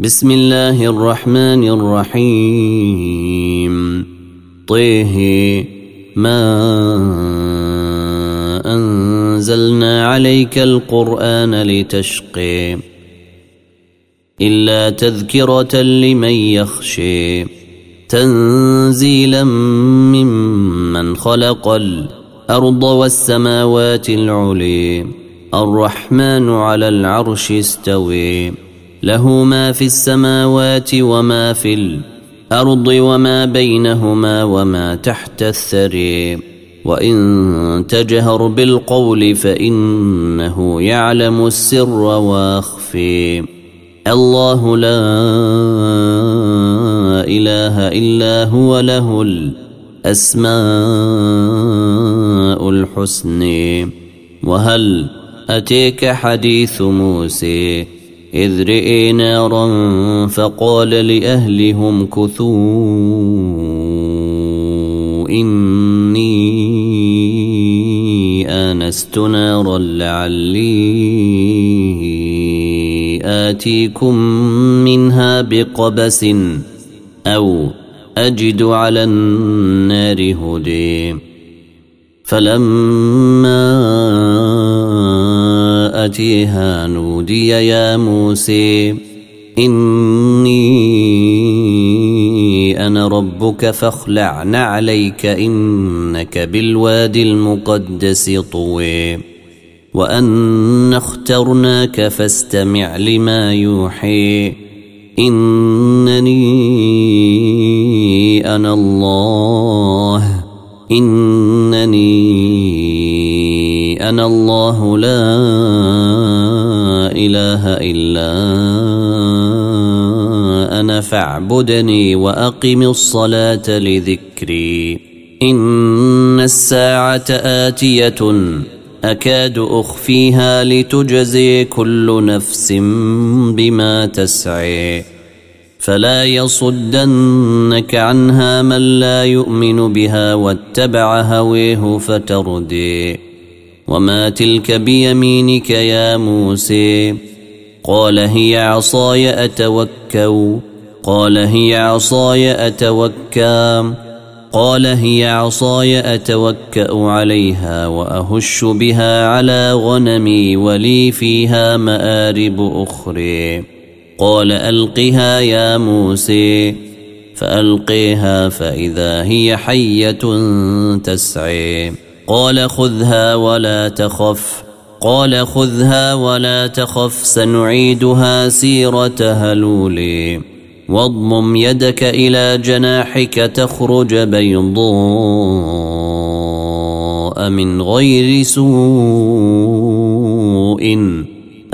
بسم الله الرحمن الرحيم طه ما انزلنا عليك القران لتشقي الا تذكره لمن يخشي تنزيلا ممن خلق الأرض والسماوات العلي الرحمن على العرش استوي له ما في السماوات وما في الأرض وما بينهما وما تحت الثري. وإن تجهر بالقول فإنه يعلم السر وأخفي. الله لا إله إلا هو له الأسماء الحسن وهل أتيك حديث موسى؟ إذ رئي نارا فقال لأهلهم كثوا إني آنست نارا لعلي آتيكم منها بقبس أو أجد على النار هدي. فلما أتيها نودي يا موسى. إني أنا ربك فاخلع نعليك إنك بالوادي المقدس طوي وأن اخترناك فاستمع لما يوحي إنني أنا الله. إنني أنا الله لا إله إلا أنا فاعبدني وأقم الصلاة لذكري. إن الساعة آتية أكاد أخفيها لتجزي كل نفس بما تسعي. فلا يصدنك عنها من لا يؤمن بها واتبع هويه فتردي. وما تلك بيمينك يا موسى قال هي عصاي اتوكا قال هي عصاي اتوكا قال هي عصاي اتوكا عليها واهش بها على غنمي ولي فيها مارب أخرى قال القها يا موسى فالقيها فاذا هي حيه تسعي قال خذها ولا تخف. قال خذها ولا تخف سنعيدها سيرتها لولي واضمم يدك إلى جناحك تخرج بيضاء من غير سوء.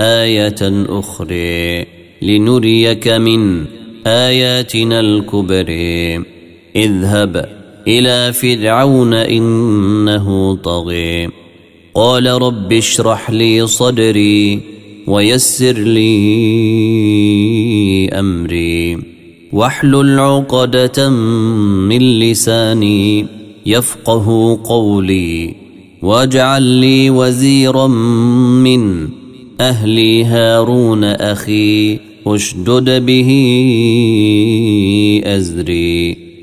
آية أخرى لنريك من آياتنا الكبر اذهب. إلى فرعون إنه طغي. قال رب اشرح لي صدري ويسر لي أمري. واحلل عقدة من لساني يفقه قولي. واجعل لي وزيرا من أهلي هارون أخي اشدد به أزري.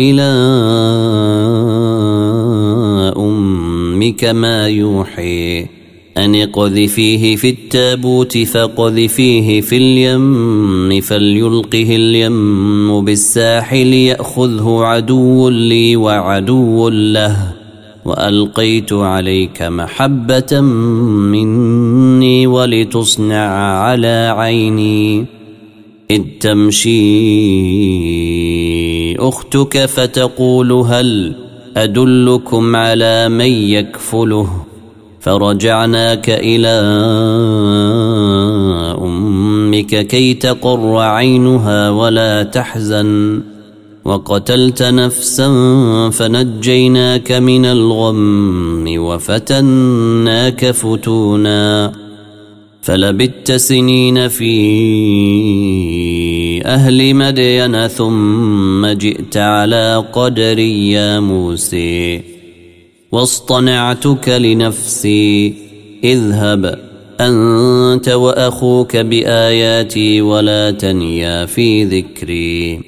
إلى أمك ما يوحي. أن اقذفيه في التابوت فقذفيه في اليم فليلقه اليم بالساحل يأخذه عدو لي وعدو له. وألقيت عليك محبة مني ولتصنع على عيني. إذ تمشي أختك فتقول هل أدلكم على من يكفله؟ فرجعناك إلى أمك كي تقر عينها ولا تحزن. وقتلت نفسا فنجيناك من الغم وفتناك فتونا. فلبت سنين في أهل مدين ثم جئت على قدري يا موسى. واصطنعتك لنفسي اذهب أنت وأخوك بآياتي ولا تنيا في ذكري.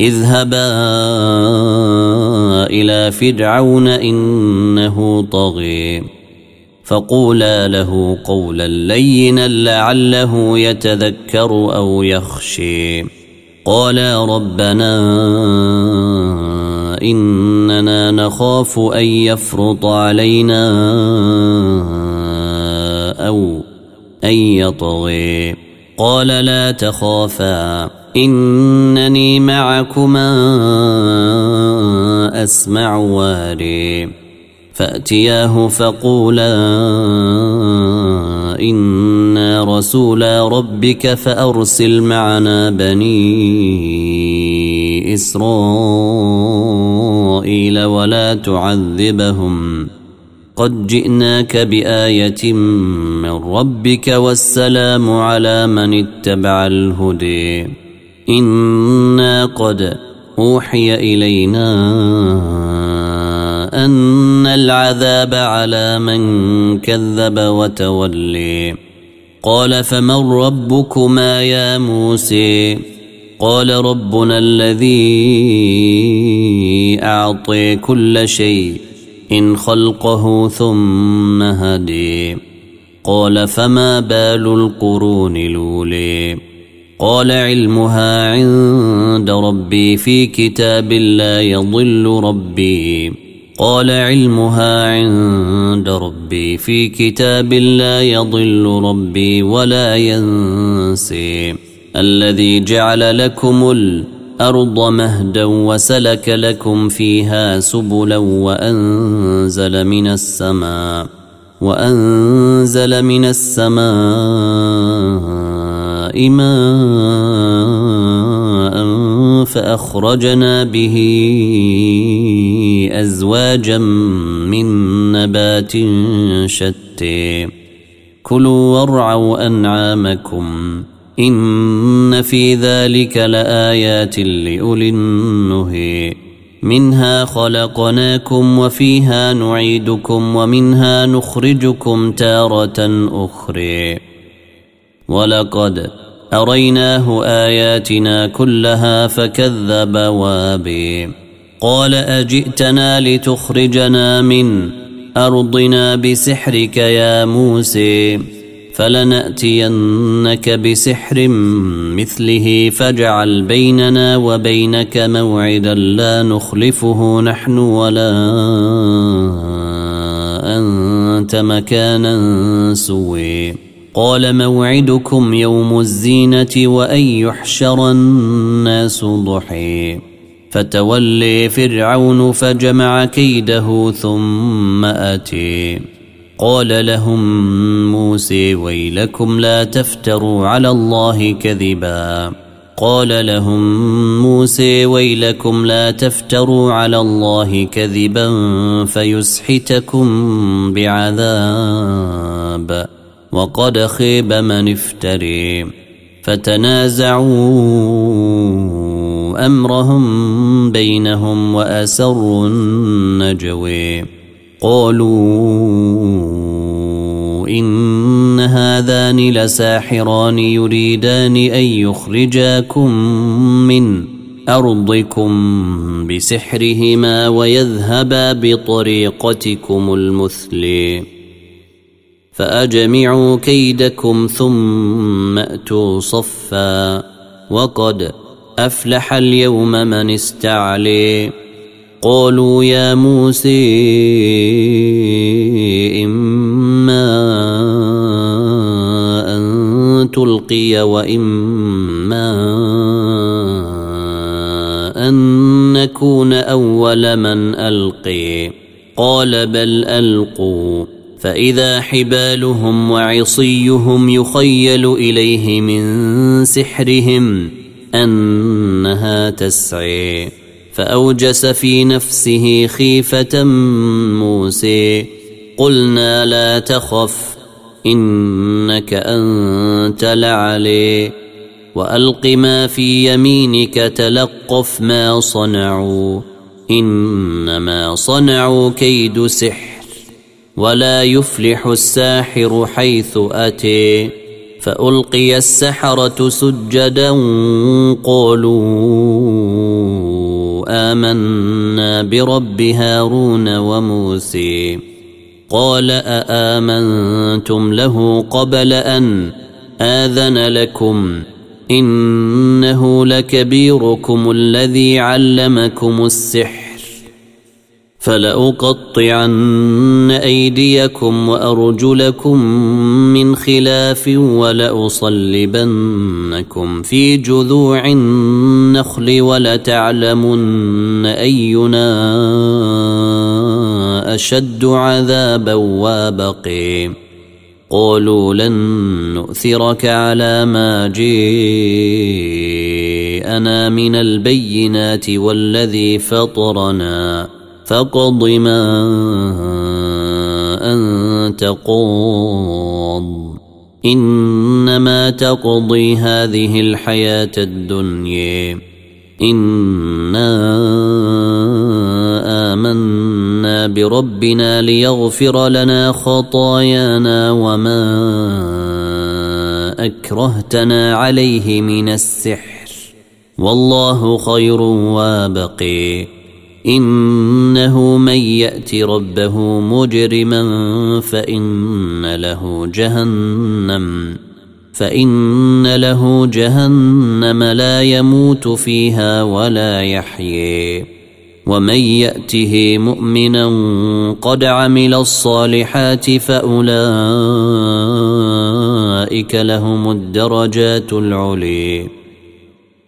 اذهبا إلى فرعون إنه طغي. فقولا له قولا لينا لعله يتذكر أو يخشي. قالا ربنا إننا نخاف أن يفرط علينا أو أن يطغي. قال لا تخافا إنني معكما أسمع واري. فأتياه فقولا إنا رسولا ربك فأرسل معنا بني إسرائيل ولا تعذبهم قد جئناك بآية من ربك والسلام على من اتبع الهدي إنا قد أوحي إلينا أن العذاب على من كذب وتولي. قال فمن ربكما يا موسى؟ قال ربنا الذي أعطي كل شيء إن خلقه ثم هدي. قال فما بال القرون لولي قال علمها عند ربي في كتاب لا يضل ربي. قال علمها عند ربي في كتاب لا يضل ربي ولا ينسي. الذي جعل لكم الأرض مهدا وسلك لكم فيها سبلا وأنزل من السماء وأنزل من السماء ماء فأخرجنا به أزواجا من نبات شتى. كلوا وارعوا أنعامكم. إن في ذلك لآيات لأولي النهي. منها خلقناكم وفيها نعيدكم ومنها نخرجكم تارة أخرى. ولقد أريناه آياتنا كلها فكذب وابي. قال أجئتنا لتخرجنا من أرضنا بسحرك يا موسى فلنأتينك بسحر مثله فاجعل بيننا وبينك موعدا لا نخلفه نحن ولا أنت مكانا سوي قال موعدكم يوم الزينة وأن يحشر الناس ضحي فتولي فرعون فجمع كيده ثم آتي. قال لهم موسى ويلكم لا تفتروا على الله كذبا. قال لهم موسى ويلكم لا تفتروا على الله كذبا فيسحتكم بعذاب. وقد خيب من افتري فتنازعوا أمرهم بينهم وأسروا النجوي قالوا إن هذان لساحران يريدان أن يخرجاكم من أرضكم بسحرهما ويذهبا بطريقتكم المثلي. فأجمعوا كيدكم ثم أتوا صفا. وقد أفلح اليوم من استعلي. قالوا يا موسى إما أن تلقي وإما أن نكون أول من ألقي. قال بل ألقوا. فإذا حبالهم وعصيهم يخيل إليه من سحرهم أنها تسعي. فأوجس في نفسه خيفة موسى قلنا لا تخف إنك أنت لعلي. وألق ما في يمينك تلقف ما صنعوا. إنما صنعوا كيد سحر. ولا يفلح الساحر حيث أتي فألقي السحرة سجدا قالوا آمنا برب هارون وموسى قال أآمنتم له قبل أن آذن لكم إنه لكبيركم الذي علمكم السحر فلأقطعن أيديكم وأرجلكم من خلاف ولأصلبنكم في جذوع النخل ولتعلمن أينا أشد عذابا وابقي. قالوا لن نؤثرك على ما جيءنا من البينات والذي فطرنا. فاقض ما أنت قاض. إنما تقضي هذه الحياة الدنيا. إنا آمنا بربنا ليغفر لنا خطايانا وما أكرهتنا عليه من السحر. والله خير وابقي. إنه من يأت ربه مجرما فإن له جهنم فإن له جهنم لا يموت فيها ولا يحيي. ومن يأته مؤمنا قد عمل الصالحات فأولئك لهم الدرجات العلي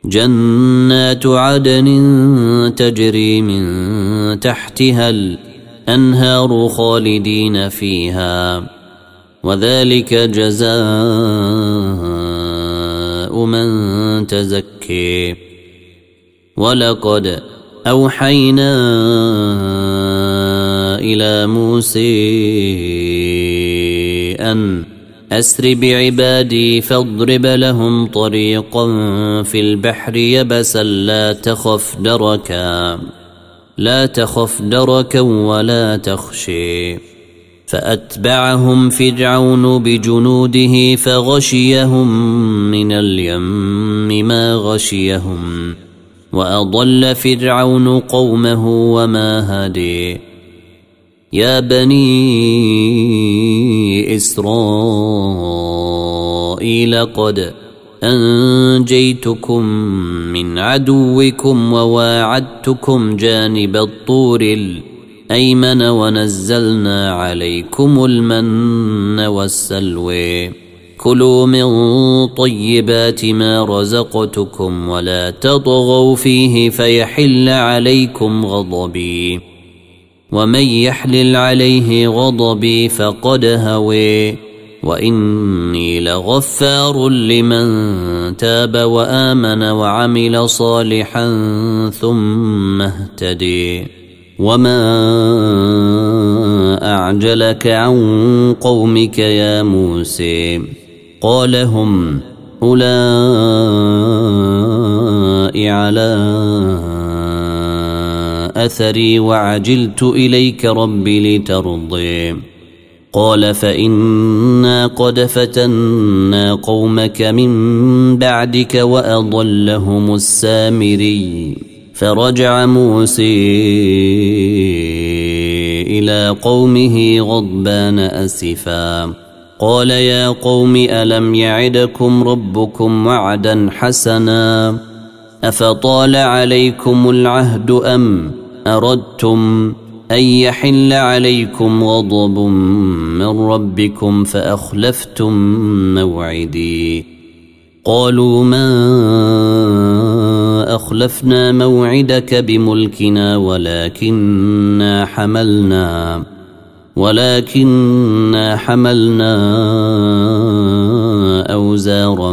جنات عدن تجري من تحتها الأنهار خالدين فيها وذلك جزاء من تزكي. ولقد أوحينا إلى موسى أن أسر بعبادي فاضرب لهم طريقا في البحر يبسا لا تخف دركا. لا تخف دركا ولا تخشي. فأتبعهم فرعون بجنوده فغشيهم من اليم ما غشيهم. وأضل فرعون قومه وما هدي يا بني إسرائيل قد أنجيتكم من عدوكم وواعدتكم جانب الطور الأيمن ونزلنا عليكم المن والسلوي كلوا من طيبات ما رزقتكم ولا تطغوا فيه فيحل عليكم غضبي. ومن يحلل عليه غضبي فقد هوي واني لغفار لمن تاب وامن وعمل صالحا ثم اهتدي وما اعجلك عن قومك يا موسى قال هم اولئك على اثري وعجلت إليك رب لترضي. قال فإنا قد فتنا قومك من بعدك وأضلهم السامري. فرجع موسى إلى قومه غضبان أسفا. قال يا قوم ألم يعدكم ربكم وعدا حسنا؟ أفطال عليكم العهد أم أردتم أن يحل عليكم غضب من ربكم فأخلفتم موعدي. قالوا ما أخلفنا موعدك بملكنا ولكنا حملنا ولكنا حملنا أوزارا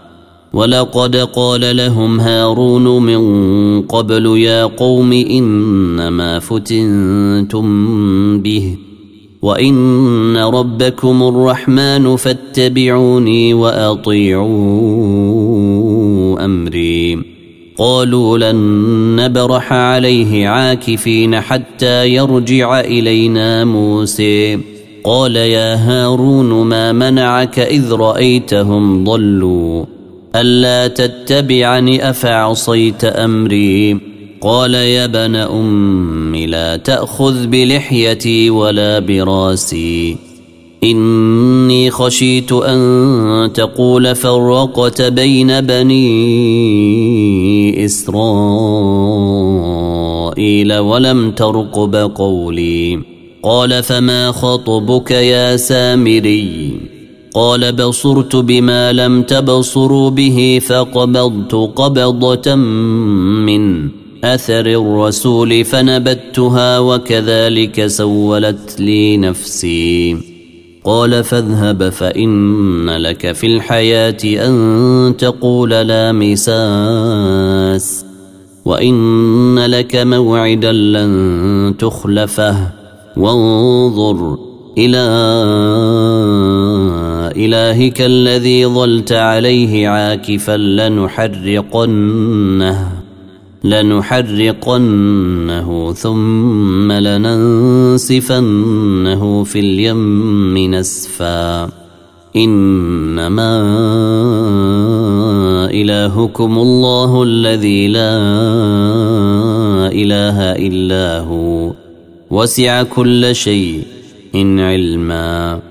ولقد قال لهم هارون من قبل يا قوم إنما فتنتم به وإن ربكم الرحمن فاتبعوني وأطيعوا أمري. قالوا لن نبرح عليه عاكفين حتى يرجع إلينا موسى. قال يا هارون ما منعك إذ رأيتهم ضلوا. ألا تتبعني أفعصيت أمري؟ قال يا بن أم لا تأخذ بلحيتي ولا براسي. إني خشيت أن تقول فرقت بين بني إسرائيل ولم ترقب قولي. قال فما خطبك يا سامري؟ قال بصرت بما لم تبصروا به فقبضت قبضة من أثر الرسول فنبتها وكذلك سولت لي نفسي. قال فاذهب فإن لك في الحياة أن تقول لا مساس وإن لك موعدا لن تخلفه وانظر إلى إلهك الذي ظلت عليه عاكفا لنحرقنه لنحرقنه ثم لننسفنه في اليم نسفا. إنما إلهكم الله الذي لا إله إلا هو وسع كل شيء إن علما.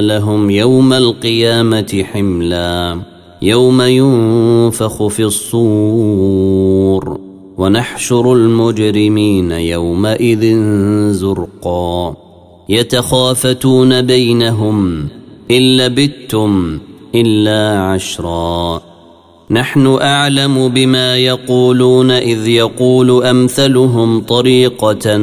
لهم يوم القيامة حملا يوم ينفخ في الصور ونحشر المجرمين يومئذ زرقا. يتخافتون بينهم إن لبثتم إلا عشرا. نحن أعلم بما يقولون إذ يقول أمثلهم طريقة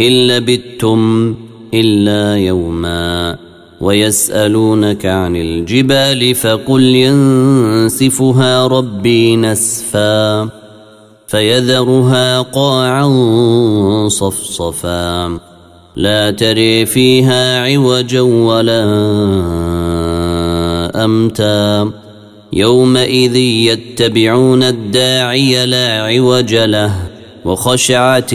إن لبثتم إلا يوما. ويسألونك عن الجبال فقل ينسفها ربي نسفا فيذرها قاعا صفصفا لا تري فيها عوجا ولا أمتا يومئذ يتبعون الداعي لا عوج له وخشعت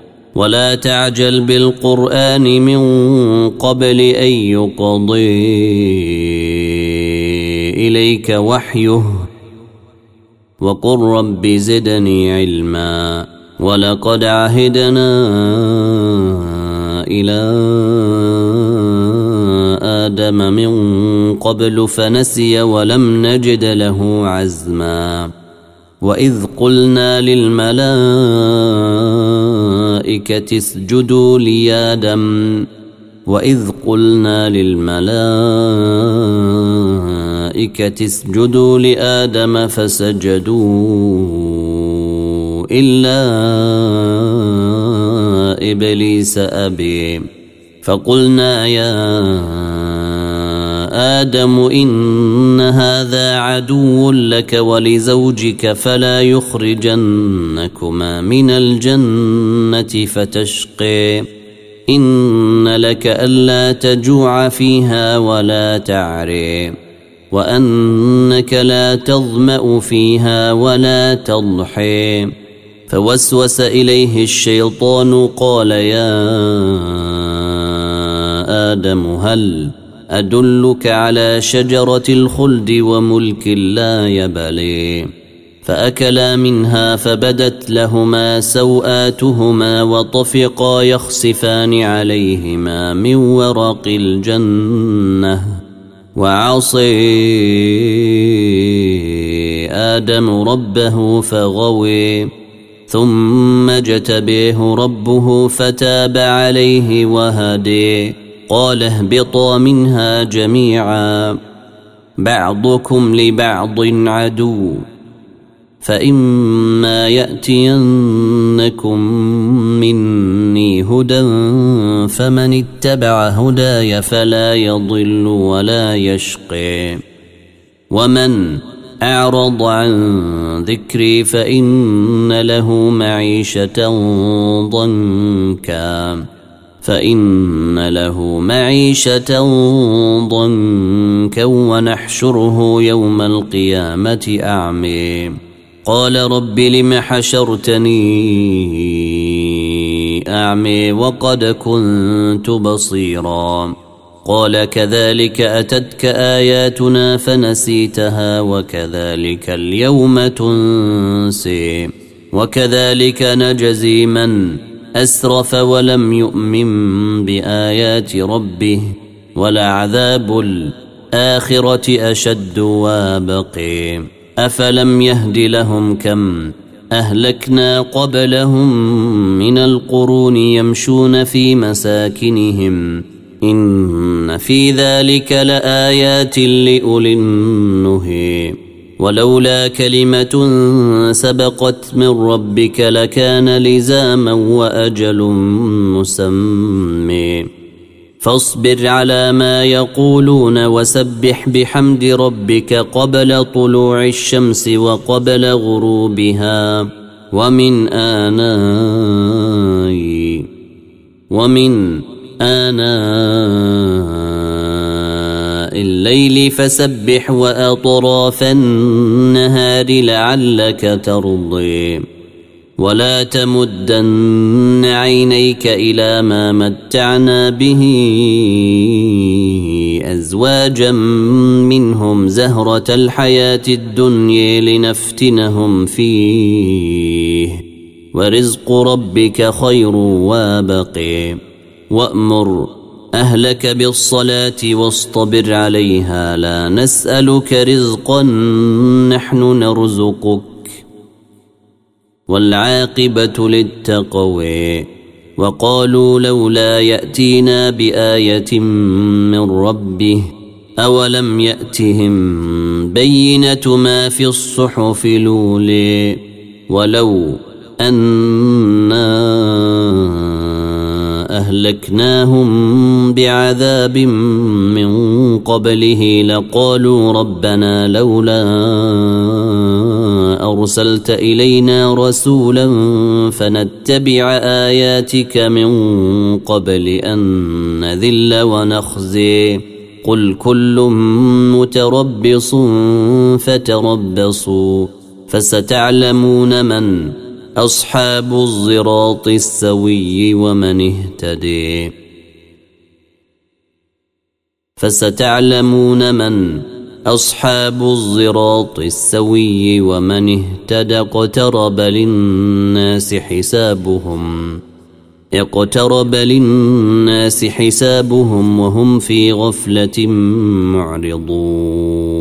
ولا تعجل بالقرآن من قبل أن يقضي إليك وحيه وقل رب زدني علما ولقد عهدنا إلى آدم من قبل فنسي ولم نجد له عزما وإذ قلنا للملائكة اسجدوا لآدم وإذ قلنا للملائكة اسجدوا لآدم فسجدوا إلا إبليس أبي فقلنا يا آدم إن هذا عدو لك ولزوجك فلا يخرجنكما من الجنة فتشقي. إن لك ألا تجوع فيها ولا تعري. وأنك لا تظمأ فيها ولا تضحي. فوسوس إليه الشيطان قال يا آدم هل أدلك على شجرة الخلد وملك لا يبلي. فأكلا منها فبدت لهما سوآتهما وطفقا يخسفان عليهما من ورق الجنة. وعصي آدم ربه فغوي. ثم اجتبيه ربه فتاب عليه وهدي. قال اهبطا منها جميعا بعضكم لبعض عدو فإما يأتينكم مني هدى فمن اتبع هداي فلا يضل ولا يشقي ومن أعرض عن ذكري فإن له معيشة ضنكا. فإن له معيشة ضنكا ونحشره يوم القيامة أعمي قال رب لم حشرتني اعمي وقد كنت بصيرا. قال كذلك أتتك آياتنا فنسيتها وكذلك اليوم تنسي وكذلك نجزي من أسرف ولم يؤمن بآيات ربه ولعذاب الآخرة أشد وابقي أفلم يهد لهم كم أهلكنا قبلهم من القرون يمشون في مساكنهم. إن في ذلك لآيات لأولي النهي. ولولا كلمة سبقت من ربك لكان لزاما وأجل مسمي فاصبر على ما يقولون وسبح بحمد ربك قبل طلوع الشمس وقبل غروبها. ومن آناء ومن آناء الليل فسبح وأطراف النهار لعلك ترضي. ولا تمدن عينيك إلى ما متعنا به أزواجا منهم زهرة الحياة الدنيا لنفتنهم فيه. ورزق ربك خير وابقي. وأمر أهلك بالصلاة واصطبر عليها. لا نسألك رزقا نحن نرزقك. والعاقبة للتقوى. وقالوا لولا يأتينا بآية من ربه أولم يأتهم بينة ما في الصحف لولي؟ ولو أنا أهلكناهم بعذاب من قبله لقالوا ربنا لولا أرسلت إلينا رسولا فنتبع آياتك من قبل أن نذل ونخزي. قل كل متربص فتربصوا فستعلمون من أصحاب الصراط السوي ومن اهتدي. فستعلمون من أصحاب الصراط السوي ومن اهتدى. اقترب للناس حسابهم. اقترب للناس حسابهم وهم في غفلة معرضون.